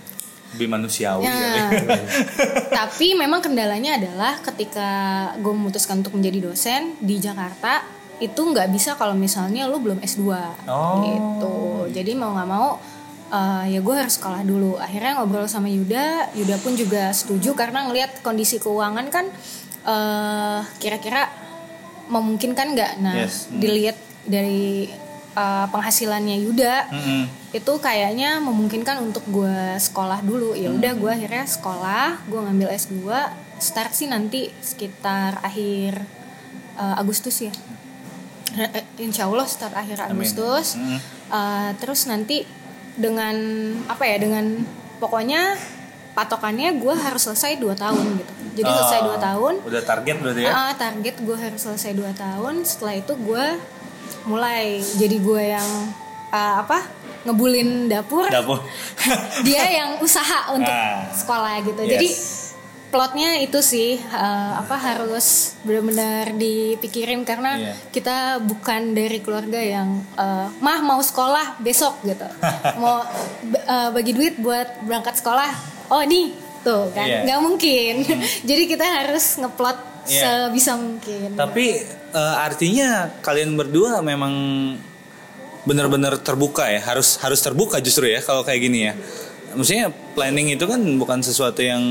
Lebih manusiawi Ya. tapi memang kendalanya adalah ketika gue memutuskan untuk menjadi dosen di Jakarta itu nggak bisa kalau misalnya lu belum S2 Oh. gitu jadi mau nggak mau eh, ya gue harus sekolah dulu. Akhirnya ngobrol sama Yuda. Yuda pun juga setuju karena ngelihat kondisi keuangan kan eh, kira-kira memungkinkan nggak? Nah Yes. Hmm. dilihat dari eh, penghasilannya Yuda Mm-mm. itu kayaknya memungkinkan untuk gue sekolah dulu. Ya udah gue akhirnya sekolah gue ngambil S2 start sih nanti sekitar akhir eh, Agustus ya. Eh, Insya Allah start akhir Agustus. Mm. Eh, terus nanti dengan apa ya dengan pokoknya patokannya gue harus selesai 2 tahun gitu jadi selesai Oh, 2 tahun Udah target berarti ya? Ah, target gue harus selesai 2 tahun. Setelah itu gue mulai jadi gue yang ah, apa ngebulin dapur. Dapur. Dia yang usaha untuk Ah. sekolah gitu. Yes. Jadi plotnya itu sih ah, apa harus benar-benar dipikirin karena Iya. kita bukan dari keluarga yang ah, mah mau sekolah besok gitu. mau ah, bagi duit buat berangkat sekolah. Oh nih tuh kan Iya. nggak mungkin. Jadi kita harus ngeplot Iya. sebisa mungkin. Tapi eh, artinya kalian berdua memang benar-benar terbuka ya, harus harus terbuka justru ya kalau kayak gini ya. Maksudnya planning itu kan bukan sesuatu yang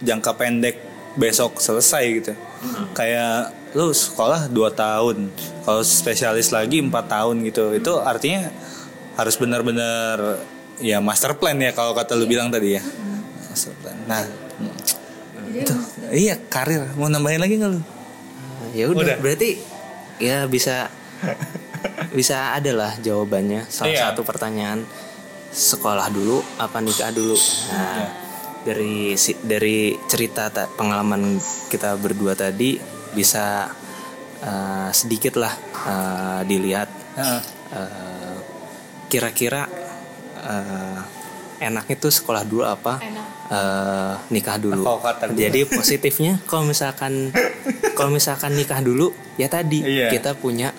jangka pendek besok selesai gitu. Kayak lu sekolah 2 tahun, kalau spesialis lagi 4 tahun gitu. Itu artinya harus benar-benar ya master plan ya kalau kata lu bilang tadi ya. Master plan. Nah, itu iya karir mau nambahin lagi nggak lu? ya udah Udah. berarti ya bisa bisa ada lah jawabannya salah Iya. satu pertanyaan sekolah dulu apa nikah dulu nah Iya. Dari dari cerita ta- pengalaman kita berdua tadi bisa eh, sedikit lah eh, dilihat Heeh. eh, kira-kira eh, enaknya tuh sekolah dulu apa Enak. eh, nikah dulu. Jadi positifnya kalau misalkan kalau misalkan nikah dulu ya tadi Iya. kita punya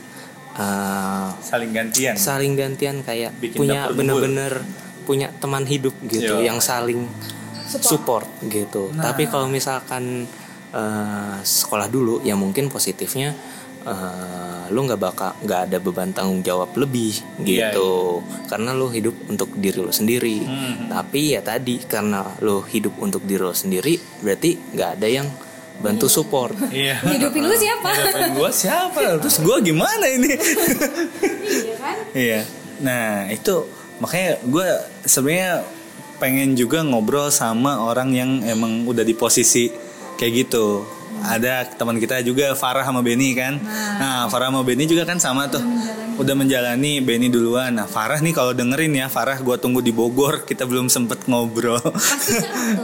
eh, saling gantian. saling gantian kayak Bikin punya bener-bener punya teman hidup gitu Iya. yang saling support, gitu. Nah. Tapi kalau misalkan eh, sekolah dulu ya mungkin positifnya eh, lu nggak bakal nggak ada beban tanggung jawab lebih Iya, gitu karena lu hidup untuk diri lu sendiri Hmm. tapi ya tadi karena lu hidup untuk diri lu sendiri berarti nggak ada yang bantu support Iya. Hidupin lu siapa? Hidupin gua siapa? Terus gua gimana ini? iya kan? iya. Nah, itu makanya gua sebenarnya pengen juga ngobrol sama orang yang emang udah di posisi kayak gitu. Ada teman kita juga Farah sama Benny kan. Nah, Farah sama Benny juga kan sama tuh. Udah menjalani Benny duluan. Nah, Farah nih kalau dengerin ya, Farah gua tunggu di Bogor. Kita belum sempet ngobrol.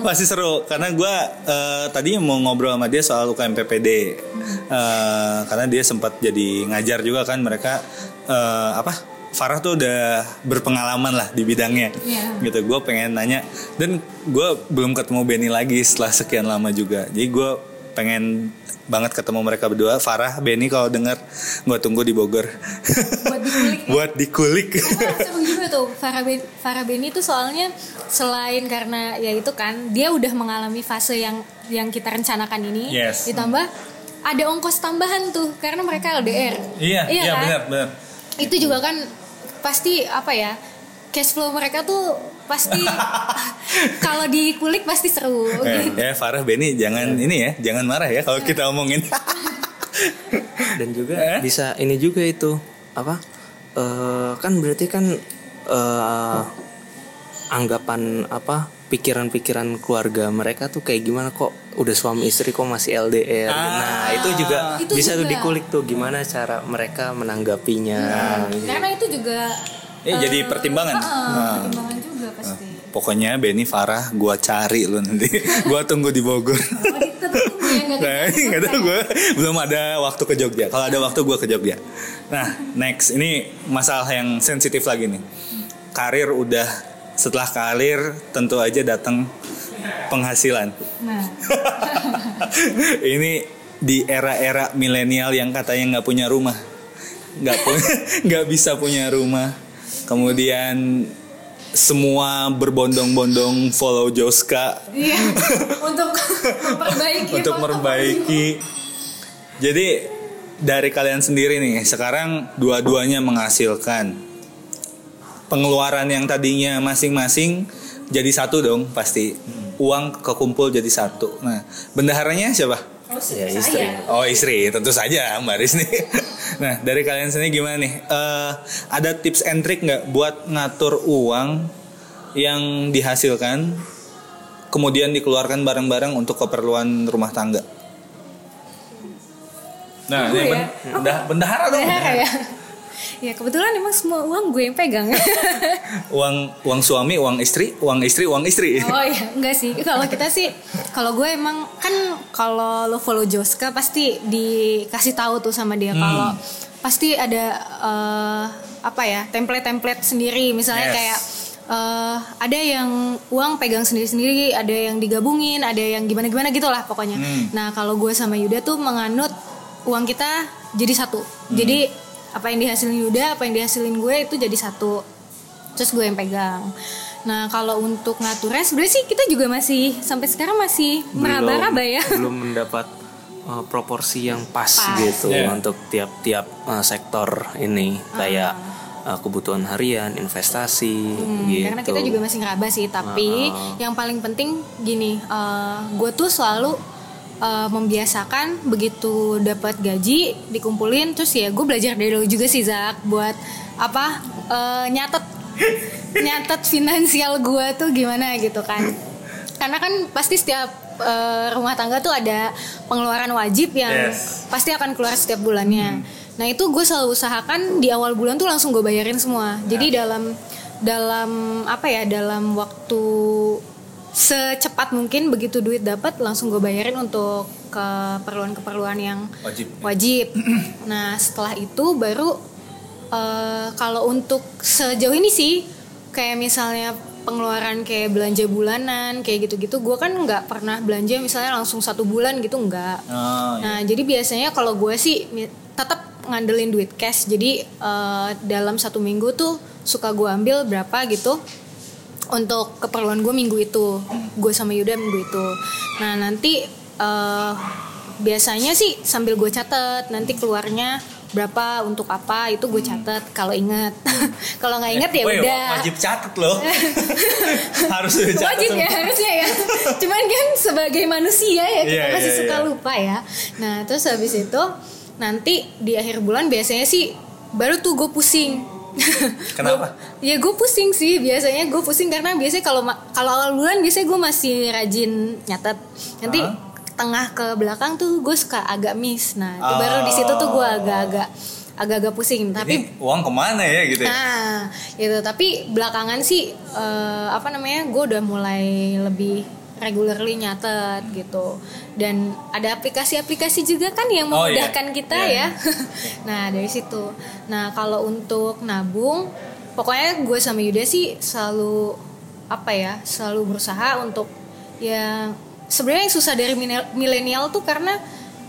Pasti seru karena gua eh, tadinya mau ngobrol sama dia soal UKM PPD. Eh, karena dia sempat jadi ngajar juga kan mereka eh, apa? Farah tuh udah berpengalaman lah di bidangnya Iya. gitu gue pengen nanya dan gue belum ketemu Benny lagi setelah sekian lama juga jadi gue pengen banget ketemu mereka berdua Farah Benny kalau denger gue tunggu di Bogor Buat dikulik ya. buat dikulik Wah, seru juga tuh Farah, ben Farah Beni tuh soalnya selain karena ya itu kan dia udah mengalami fase yang yang kita rencanakan ini Yes. ditambah ada ongkos tambahan tuh karena mereka LDR iya iya kan? benar benar itu juga kan pasti apa ya cash flow mereka tuh pasti kalau dikulik pasti seru eh, gitu. ya Farah Benny jangan ini ya jangan marah ya kalau kita omongin dan juga Eh? bisa ini juga itu apa eh kan berarti kan eh anggapan apa pikiran-pikiran keluarga mereka tuh kayak gimana kok udah suami istri kok masih LDR nah itu juga Itu bisa tuh juga. dikulik tuh gimana cara mereka menanggapinya gitu. karena itu juga Ya, jadi eh, pertimbangan. eh, Nah. pertimbangan juga pasti pokoknya Benny Farah gua cari lu nanti gua tunggu di Bogor Oh, Nah, nggak tahu gue belum ada waktu ke Jogja. Kalau ada waktu gue ke Jogja. Nah, next ini masalah yang sensitif lagi nih. Karir udah setelah karir tentu aja datang penghasilan. ini di era-era milenial yang katanya nggak punya rumah, nggak punya, nggak bisa punya rumah. Kemudian semua berbondong-bondong follow Joska iya untuk memperbaiki untuk memperbaiki. Jadi dari kalian sendiri nih, sekarang dua-duanya menghasilkan. pengeluaran yang tadinya masing-masing jadi satu dong pasti. Uang kekumpul jadi satu. Nah bendaharanya siapa? Ya istri. Oh istri. Tentu saja mbak Riz nih nah dari kalian sendiri gimana nih? Eh, ada tips and trick nggak buat ngatur uang yang dihasilkan kemudian dikeluarkan bareng-bareng untuk keperluan rumah tangga? Nah ini ya? ben- bendah- bendahara dong Bendahara bendahara. ya. Ya kebetulan emang semua uang gue yang pegang. uang uang suami uang istri uang istri uang istri oh iya, enggak sih. Kalau kita sih, kalau gue emang kan kalau lo follow Joska pasti dikasih tahu tuh sama dia kalau pasti ada eh, apa ya template-template sendiri. Misalnya Yes. kayak eh, ada yang uang pegang sendiri-sendiri, ada yang digabungin, ada yang gimana-gimana gitulah pokoknya. Hmm. Nah kalau gue sama Yuda tuh menganut uang kita jadi satu. Jadi apa yang dihasilin Yuda, apa yang dihasilin gue itu jadi satu. Terus gue yang pegang. Nah kalau untuk ngaturnya sebenarnya sih kita juga masih sampai sekarang masih meraba-raba ya. belum mendapat uh, proporsi yang pas, Pas. gitu Iya. untuk tiap-tiap uh, sektor ini kayak uh, kebutuhan harian investasi Hmm, gitu Karena kita juga masih ngeraba sih, tapi yang paling penting gini, eh, gue tuh selalu eh, membiasakan begitu dapat gaji dikumpulin, terus ya gue belajar dari lo juga sih Zak buat apa eh, nyatet nyatet finansial gue tuh gimana gitu kan. Karena kan pasti setiap eh, rumah tangga tuh ada pengeluaran wajib yang Yes. pasti akan keluar setiap bulannya. Nah itu gue selalu usahakan di awal bulan tuh langsung gue bayarin semua. Jadi dalam dalam apa ya dalam waktu secepat mungkin begitu duit dapat langsung gue bayarin untuk keperluan-keperluan yang wajib wajib. Nah setelah itu baru eh, kalau untuk sejauh ini sih kayak misalnya pengeluaran kayak belanja bulanan kayak gitu-gitu gue kan nggak pernah belanja misalnya langsung satu bulan gitu nggak. Oh, iya. Nah jadi biasanya kalau gue sih tetap ngandelin duit cash. Jadi eh, dalam satu minggu tuh suka gue ambil berapa gitu untuk keperluan gue minggu itu. Gue sama Yuda minggu itu. Nah nanti eh, biasanya sih sambil gue catet nanti keluarnya berapa untuk apa itu gue catet kalau inget. kalau nggak inget ya Woi, udah. wajib catat loh harus catat Wajib ya harusnya ya. Cuman kan sebagai manusia ya kita Iya, masih iya, suka iya. lupa ya. Nah terus habis itu nanti di akhir bulan biasanya sih baru tuh gue pusing. Kenapa? Ya gue pusing sih biasanya gue pusing karena biasanya kalau kalau awal bulan biasanya gue masih rajin nyatet. Nanti Ah. tengah ke belakang tuh gue suka agak miss. Nah itu Oh. baru di situ tuh gue agak-agak agak-agak pusing. Tapi Ini uang ke mana ya gitu ya? Nah, gitu. Tapi belakangan sih eh, apa namanya? Gue udah mulai lebih regularly nyatet gitu. Dan ada aplikasi-aplikasi juga kan yang Oh, iya. memudahkan kita Iya, ya. nah, dari situ. Nah, kalau untuk nabung, pokoknya gue sama Yuda sih selalu apa ya? Selalu berusaha untuk yang sebenarnya yang susah dari milenial tuh karena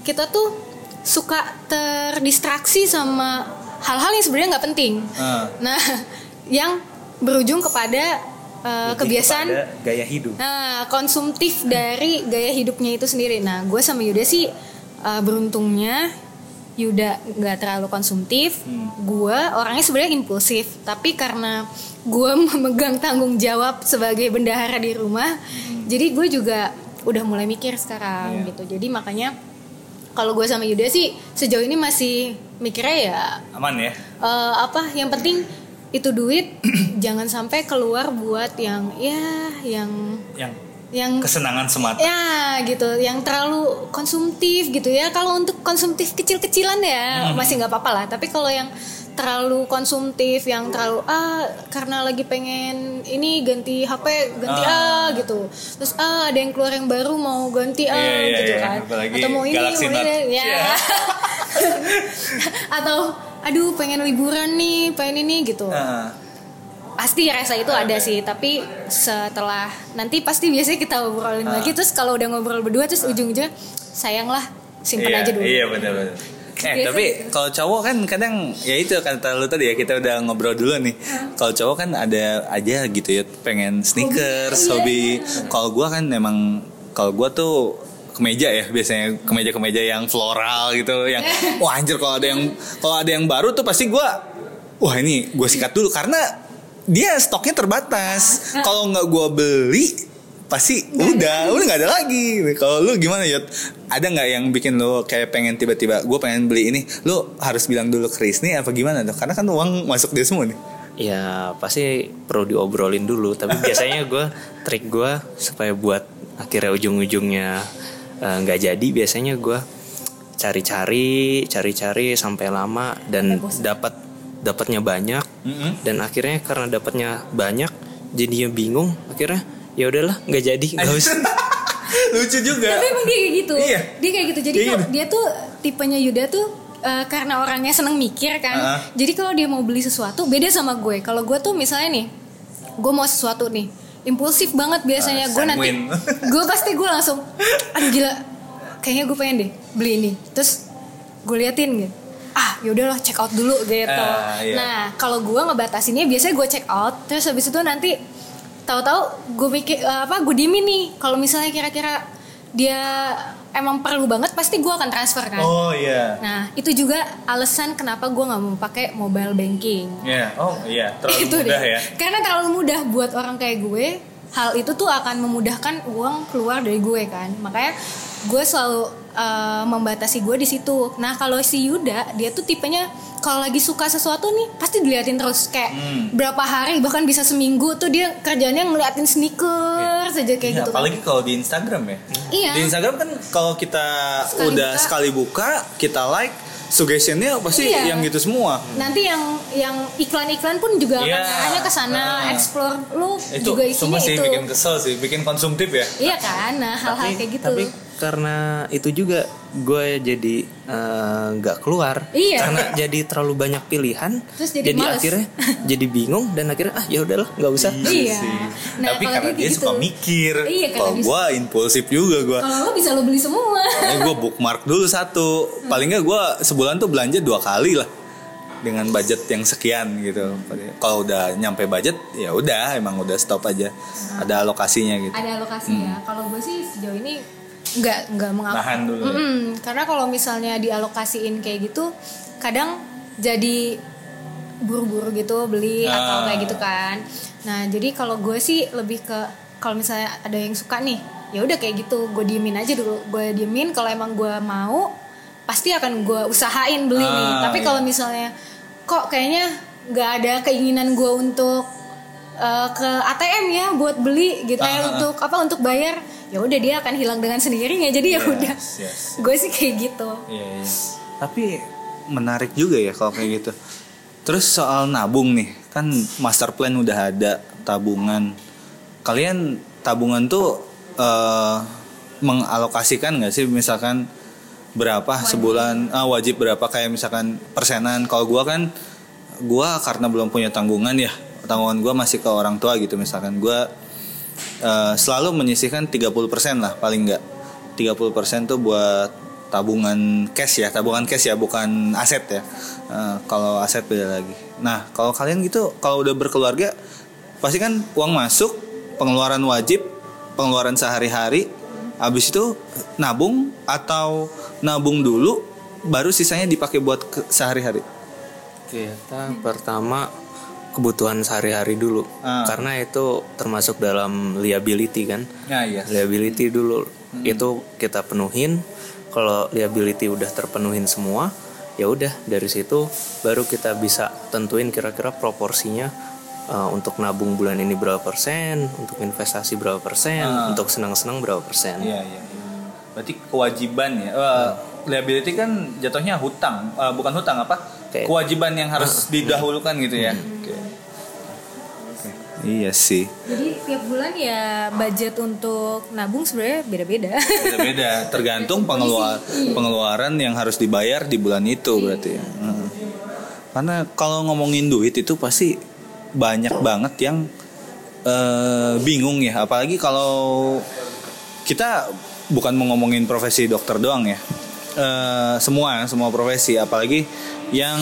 kita tuh suka terdistraksi sama hal-hal yang sebenarnya nggak penting. Ah. Nah, yang berujung kepada uh, kebiasaan gaya hidup. Nah, konsumtif dari gaya hidupnya itu sendiri. Nah, gue sama Yuda sih uh, beruntungnya Yuda nggak terlalu konsumtif, gue orangnya sebenarnya impulsif. Tapi karena gue memegang tanggung jawab sebagai bendahara di rumah, jadi gue juga udah mulai mikir sekarang gitu. Jadi makanya kalau gue sama Yuda sih sejauh ini masih mikirnya ya Aman ya? eh, apa yang penting itu duit jangan sampai keluar buat yang ya yang Yang yang kesenangan semata. ya gitu. Yang terlalu konsumtif gitu ya. Kalau untuk konsumtif kecil-kecilan ya masih nggak apa-apa lah. Tapi kalau yang terlalu konsumtif yang terlalu ah karena lagi pengen ini ganti HP ganti ah, gitu. Terus ah ada yang keluar yang baru mau ganti ah Iya, iya, gitu iya. kan. Apalagi atau mau ini Galaxy mau ini ya. Iya. atau aduh pengen liburan nih pengen ini gitu Ah. pasti rasa itu ada sih tapi setelah nanti pasti biasanya kita ngobrolin Ah. lagi terus kalau udah ngobrol berdua terus ujung-ujungnya sayang lah simpen iya, aja dulu Iya benar benar. Eh Biasa tapi kalau cowok kan kadang ya itu kata lu tadi ya kita udah ngobrol dulu nih. Kalau cowok kan ada aja gitu ya pengen sneakers, Iya, hobi. Kalau gua kan emang kalau gua tuh kemeja ya biasanya kemeja-kemeja yang floral gitu yang wah anjir kalau ada yang kalau ada yang baru tuh pasti gua wah ini gue sikat dulu karena dia stoknya terbatas. Kalau nggak gua beli pasti udah udah nggak ada lagi. Kalau lu gimana ya? Ada nggak yang bikin lu kayak pengen tiba-tiba gue pengen beli ini? Lu harus bilang dulu ke Rizny apa gimana tuh? Karena kan uang masuk dia semua nih. Ya pasti perlu diobrolin dulu. Tapi biasanya gue trik gue supaya buat akhirnya ujung-ujungnya eh, nggak jadi. Biasanya gue cari-cari, cari-cari sampai lama dan dapat dapatnya banyak. Mm-mm. Dan akhirnya karena dapatnya banyak, jadinya bingung. Akhirnya ya udahlah nggak jadi nggak usah. Lucu juga. Tapi emang dia kayak gitu. Iya. Dia kayak gitu. Jadi Iya kalau gitu. dia tuh tipenya Yuda tuh eh, karena orangnya seneng mikir kan. Ah. Jadi kalau dia mau beli sesuatu beda sama gue. Kalau gue tuh misalnya nih, gue mau sesuatu nih, impulsif banget biasanya. Ah, gue nanti, gue pasti gue langsung, aduh gila, kayaknya gue pengen deh beli ini. Terus gue liatin gitu. Ah, yaudahlah check out dulu gitu. Ah, iya. Nah, kalau gue ngebatasinnya biasanya gue check out, terus habis itu nanti tahu-tahu gue mikir eh, apa gue diemin nih kalau misalnya kira-kira dia emang perlu banget pasti gue akan transfer kan Oh iya. nah itu juga alasan kenapa gue nggak mau pakai mobile banking Iya. Oh iya. Terlalu itu mudah deh ya. karena terlalu mudah buat orang kayak gue hal itu tuh akan memudahkan uang keluar dari gue kan makanya gue selalu eh, membatasi gue di situ nah kalau si Yuda dia tuh tipenya kalau lagi suka sesuatu nih pasti diliatin terus kayak Hmm. berapa hari bahkan bisa seminggu tuh dia kerjanya ngeliatin sneakers aja kayak Iya, gitu kan. apalagi kalau di Instagram ya. Iya. Di Instagram kan kalau kita Sekali udah buka. sekali buka, kita like, suggestionnya pasti Iya. yang gitu semua. nanti yang yang iklan-iklan pun juga Iya. akan arahnya ke sana Ah. explore lu Itu juga isinya sih itu bikin kesel sih, bikin konsumtif ya. iya kan nah hal-hal kayak gitu tapi karena itu juga gue jadi eh, nggak keluar Iya. karena jadi terlalu banyak pilihan Terus jadi males. akhirnya jadi bingung dan akhirnya ah ya udahlah nggak usah Iya. sih. Nah, Tapi karena dia gitu. suka mikir. Iya, karena kalau gue impulsif juga gue. kalau lo bisa lo beli semua Makanya gue bookmark dulu satu. Paling nggak gue sebulan tuh belanja dua kali lah dengan budget yang sekian gitu. Kalau udah nyampe budget ya udah emang udah stop aja. Ada alokasinya gitu. ada alokasi ya kalau gue sih sejauh ini nggak nggak mengapa Tahan dulu ya. karena kalau misalnya dialokasiin kayak gitu kadang jadi buru-buru gitu beli Ah. atau kayak gitu kan nah jadi kalau gue sih lebih ke kalau misalnya ada yang suka nih ya udah kayak gitu gue diemin aja dulu gue diemin kalau emang gue mau pasti akan gue usahain beli nih Ah, tapi iya. kalau misalnya kok kayaknya nggak ada keinginan gue untuk eh, ke ATM ya buat beli gitu ya Ah, ah. untuk apa untuk bayar ya udah dia akan hilang dengan sendirinya jadi ya Yes, udah yes. gue sih kayak gitu Iya, iya. Tapi menarik juga ya kalau kayak gitu. Terus soal nabung nih, kan master plan udah ada tabungan. Kalian tabungan tuh eh, mengalokasikan nggak sih misalkan berapa sebulan ah, wajib berapa kayak misalkan persenan kalau gua kan gua karena belum punya tanggungan ya tanggungan gua masih ke orang tua gitu misalkan gua eh, selalu menyisihkan 30% lah paling enggak 30% tuh buat tabungan cash ya tabungan cash ya bukan aset ya. Eh, kalau aset beda lagi. Nah kalau kalian gitu kalau udah berkeluarga pasti kan uang masuk pengeluaran wajib pengeluaran sehari-hari habis itu nabung atau nabung dulu baru sisanya dipakai buat sehari-hari. Kita pertama kebutuhan sehari-hari dulu Ah. karena itu termasuk dalam liability kan ya iya liability dulu itu kita penuhin kalau liability udah terpenuhin semua ya udah dari situ baru kita bisa tentuin kira-kira proporsinya uh, untuk nabung bulan ini berapa persen untuk investasi berapa persen Ah. untuk senang-senang berapa persen Iya iya. Berarti kewajiban ya. Eh, liability kan jatuhnya hutang, Eh, bukan hutang apa? Kayak- Kewajiban yang harus didahulukan gitu ya. Oke. Iya sih. jadi tiap bulan ya budget untuk nabung sebenarnya beda-beda Beda-beda, tergantung pengeluar pengeluaran yang harus dibayar di bulan itu berarti. ya. Heeh. Karena kalau ngomongin duit itu pasti banyak banget yang eh, bingung ya, apalagi kalau kita bukan mau ngomongin profesi dokter doang ya. Eh, semua semua profesi apalagi yang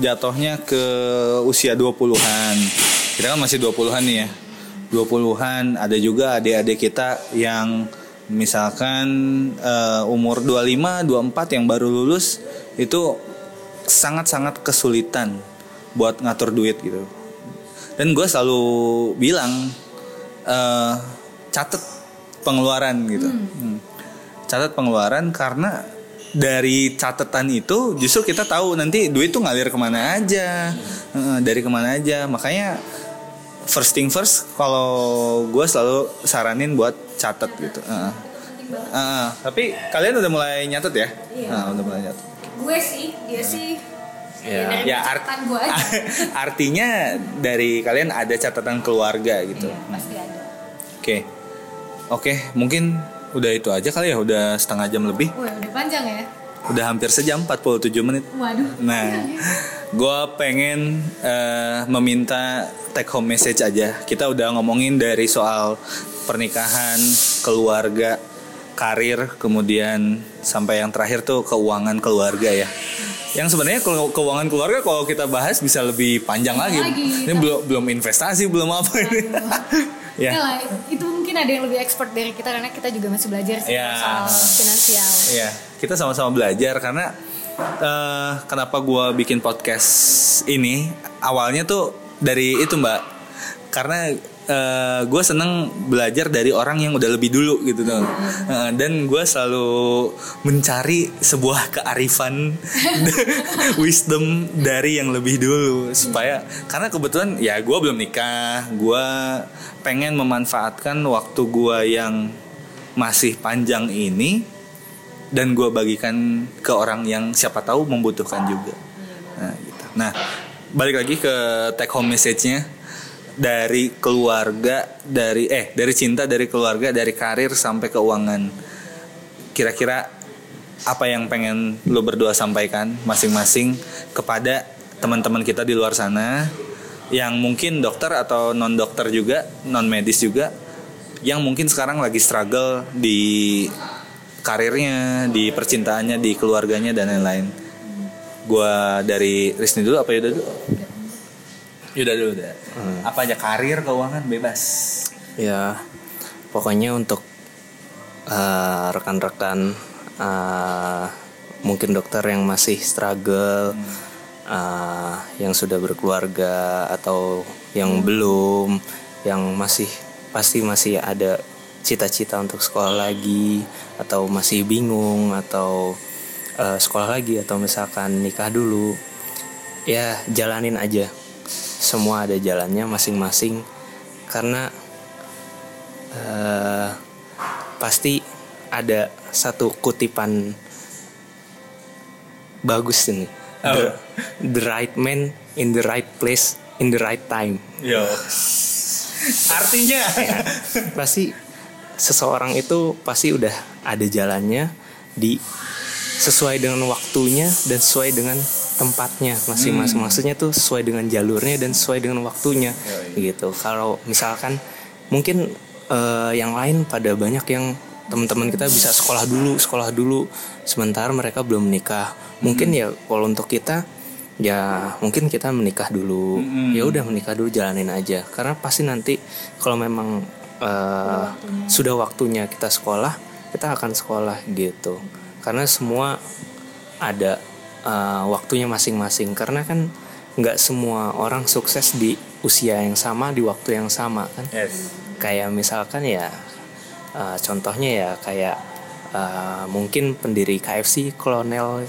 jatuhnya ke usia 20-an. Kita kan masih 20-an nih ya. 20-an ada juga adik-adik kita yang misalkan eh, umur 25, 24 yang baru lulus itu sangat-sangat kesulitan buat ngatur duit gitu. dan gue selalu bilang eh catat pengeluaran gitu Hmm. catat pengeluaran karena dari catatan itu justru kita tahu nanti duit tuh ngalir ke mana aja Eh, dari ke mana aja makanya first thing first kalau gue selalu saranin buat catat gitu. Heeh. Heeh. tapi kalian udah mulai nyatet ya? Nah, udah mulai nyatet. Gue sih dia sih Ya. dari ya art- aja. artinya dari kalian ada catatan keluarga gitu. Pasti ada. Oke. Oke mungkin udah itu aja kali ya udah setengah jam lebih. Wah udah panjang ya udah hampir sejam 47 menit waduh Nah, gue pengen eh, meminta take home message aja. Kita udah ngomongin dari soal pernikahan, keluarga, karir, kemudian sampai yang terakhir tuh keuangan keluarga ya. Yang sebenarnya kalau keuangan keluarga kalau kita bahas bisa lebih panjang lagi. lagi, Ini belum belum investasi, belum apa ini. ya. itu mungkin ada yang lebih expert dari kita karena kita juga masih belajar sih Ya. soal finansial. Iya, kita sama-sama belajar karena eh, kenapa gua bikin podcast ini? Awalnya tuh dari itu mbak, karena gue seneng belajar dari orang yang udah lebih dulu gitu tuh, Eh, dan gue selalu mencari sebuah kearifan, wisdom dari yang lebih dulu supaya karena kebetulan ya gue belum nikah, gue pengen memanfaatkan waktu gue yang masih panjang ini dan gue bagikan ke orang yang siapa tahu membutuhkan juga. Nah, gitu. Nah, balik lagi ke take home message-nya dari keluarga, dari eh dari cinta, dari keluarga, dari karir sampai keuangan. Kira-kira apa yang pengen lo berdua sampaikan masing-masing kepada teman-teman kita di luar sana yang mungkin dokter atau non dokter juga, non medis juga yang mungkin sekarang lagi struggle di karirnya, di percintaannya, di keluarganya dan lain-lain. Gua dari Rizny dulu apa Yuda dulu? Yuda dulu deh. Apa aja karir, keuangan bebas. Ya, pokoknya untuk eh, rekan-rekan eh, mungkin dokter yang masih struggle, eh, yang sudah berkeluarga atau yang belum, yang masih pasti masih ada cita-cita untuk sekolah lagi atau masih bingung atau eh, sekolah lagi atau misalkan nikah dulu, ya jalanin aja. Semua ada jalannya masing-masing. Karena eh, pasti ada satu kutipan bagus ini. The, the right man in the right place in the right time. Yo. Artinya? Pasti seseorang itu pasti udah ada jalannya di sesuai dengan waktunya dan sesuai dengan tempatnya masing-masing. Maksudnya tuh sesuai dengan jalurnya dan sesuai dengan waktunya gitu. Kalau misalkan mungkin eh, yang lain pada banyak yang teman-teman kita bisa sekolah dulu sekolah dulu sementara mereka belum menikah. Mungkin ya kalau untuk kita ya mungkin kita menikah dulu. Ya udah menikah dulu jalanin aja. Karena pasti nanti kalau memang eh, sudah waktunya kita sekolah kita akan sekolah gitu. Karena semua ada eh, waktunya masing-masing karena kan nggak semua orang sukses di usia yang sama di waktu yang sama kan yes. kayak misalkan ya eh, contohnya ya kayak eh, mungkin pendiri KFC Colonel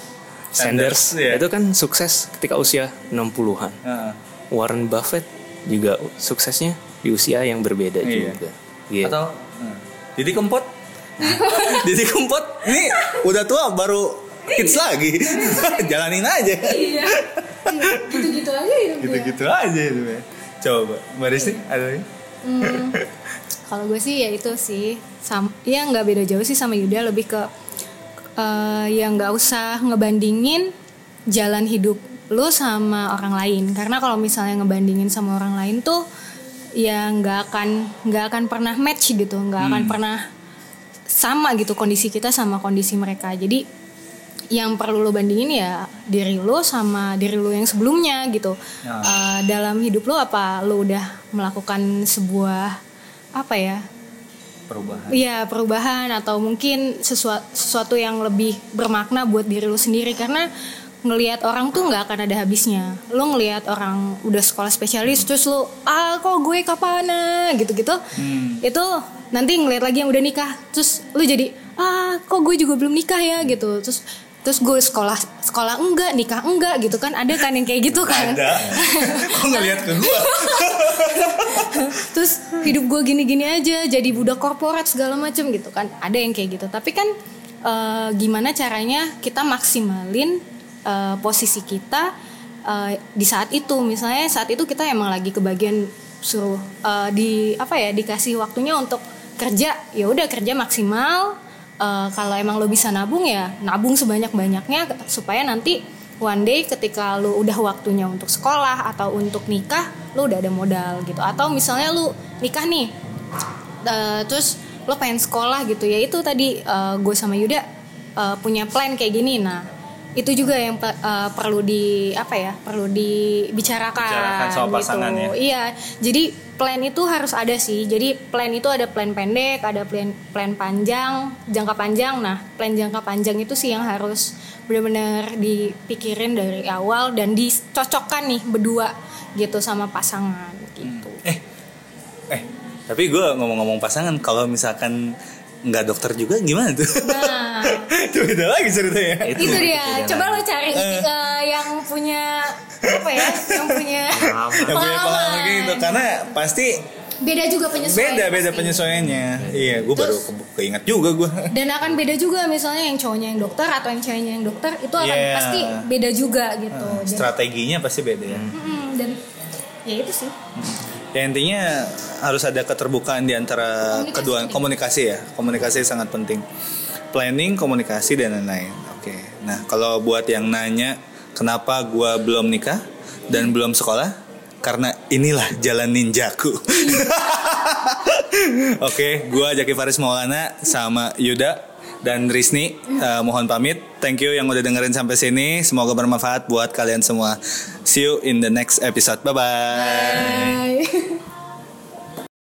Sanders, Sanders, iya. itu kan sukses ketika usia 60-an. Heeh. Warren Buffett juga suksesnya di usia yang berbeda Iya. juga. Gitu. Atau hmm. Didi Kempot. Didi Kempot ini udah tua baru hits lagi. Jalanin aja. iya gitu-gitu aja gue. Gitu-gitu aja itu ya. Coba, Mbak Rizky ada lagi? Hmm, kalau gue sih ya itu sih sam ya nggak beda jauh sih sama Yuda lebih ke eh ya nggak usah ngebandingin jalan hidup lu sama orang lain karena kalau misalnya ngebandingin sama orang lain tuh ya nggak akan nggak akan pernah match gitu nggak akan pernah sama gitu kondisi kita sama kondisi mereka jadi yang perlu lo bandingin ya diri lo sama diri lo yang sebelumnya gitu Ya. Eh, dalam hidup lo apa lo udah melakukan sebuah apa ya Perubahan. Iya perubahan atau mungkin sesuatu, sesuatu yang lebih bermakna buat diri lu sendiri karena ngelihat orang tuh nggak akan ada habisnya. Lo ngelihat orang udah sekolah spesialis terus lo ah kok gue kapan ah?" gitu-gitu. Itu nanti ngelihat lagi yang udah nikah terus lo jadi ah kok gue juga belum nikah ya gitu. Terus terus gue sekolah sekolah enggak nikah enggak gitu kan. Ada kan yang kayak gitu kan? Ada. Kok ngeliat ke gue? terus hidup gue gini-gini aja jadi budak korporat segala macem gitu kan. Ada yang kayak gitu. Tapi kan eh, gimana caranya kita maksimalin eh, posisi kita eh, di saat itu. Misalnya saat itu kita emang lagi kebagian suruh eh, di apa ya dikasih waktunya untuk kerja. Ya udah kerja maksimal Eh, kalau emang lo bisa nabung ya nabung sebanyak banyaknya supaya nanti one day ketika lu udah waktunya untuk sekolah atau untuk nikah lu udah ada modal gitu atau misalnya lu nikah nih eh, terus lo pengen sekolah gitu ya itu tadi eh, gue sama Yuda eh, punya plan kayak gini nah itu juga yang eh, perlu di apa ya perlu dibicarakan Bicarakan sama gitu. pasangan ya. iya jadi plan itu harus ada sih. Jadi plan itu ada plan pendek ada plan plan panjang jangka panjang. Nah plan jangka panjang itu sih yang harus benar-benar dipikirin dari awal dan dicocokkan nih berdua gitu sama pasangan gitu. Eh, eh, tapi gue ngomong-ngomong pasangan, kalau misalkan nggak dokter juga gimana tuh? nah Itu beda lagi ceritanya. itu dia coba lo cari eh, yang punya apa ya yang punya Yang punya pengalaman gitu, karena pasti beda juga penyesuaian beda beda pasti. penyesuaiannya. Iya, gue baru ke- keinget juga gue. dan akan beda juga misalnya yang cowoknya yang dokter atau yang ceweknya yang dokter itu akan Yeah. pasti beda juga gitu Dan- Strateginya pasti beda ya. Dan ya itu sih Ya intinya harus ada keterbukaan di antara Komunikasi kedua komunikasi ya. Komunikasi sangat penting. Planning, komunikasi dan lain-lain. Oke. Nah, kalau buat yang nanya kenapa gua belum nikah dan belum sekolah? Karena inilah jalan ninjaku. Oke, gua Jaki Faris Maulana sama Yuda dan Risni eh, mohon pamit. Thank you yang udah dengerin sampai sini. Semoga bermanfaat buat kalian semua. See you in the next episode. Bye bye. Bye.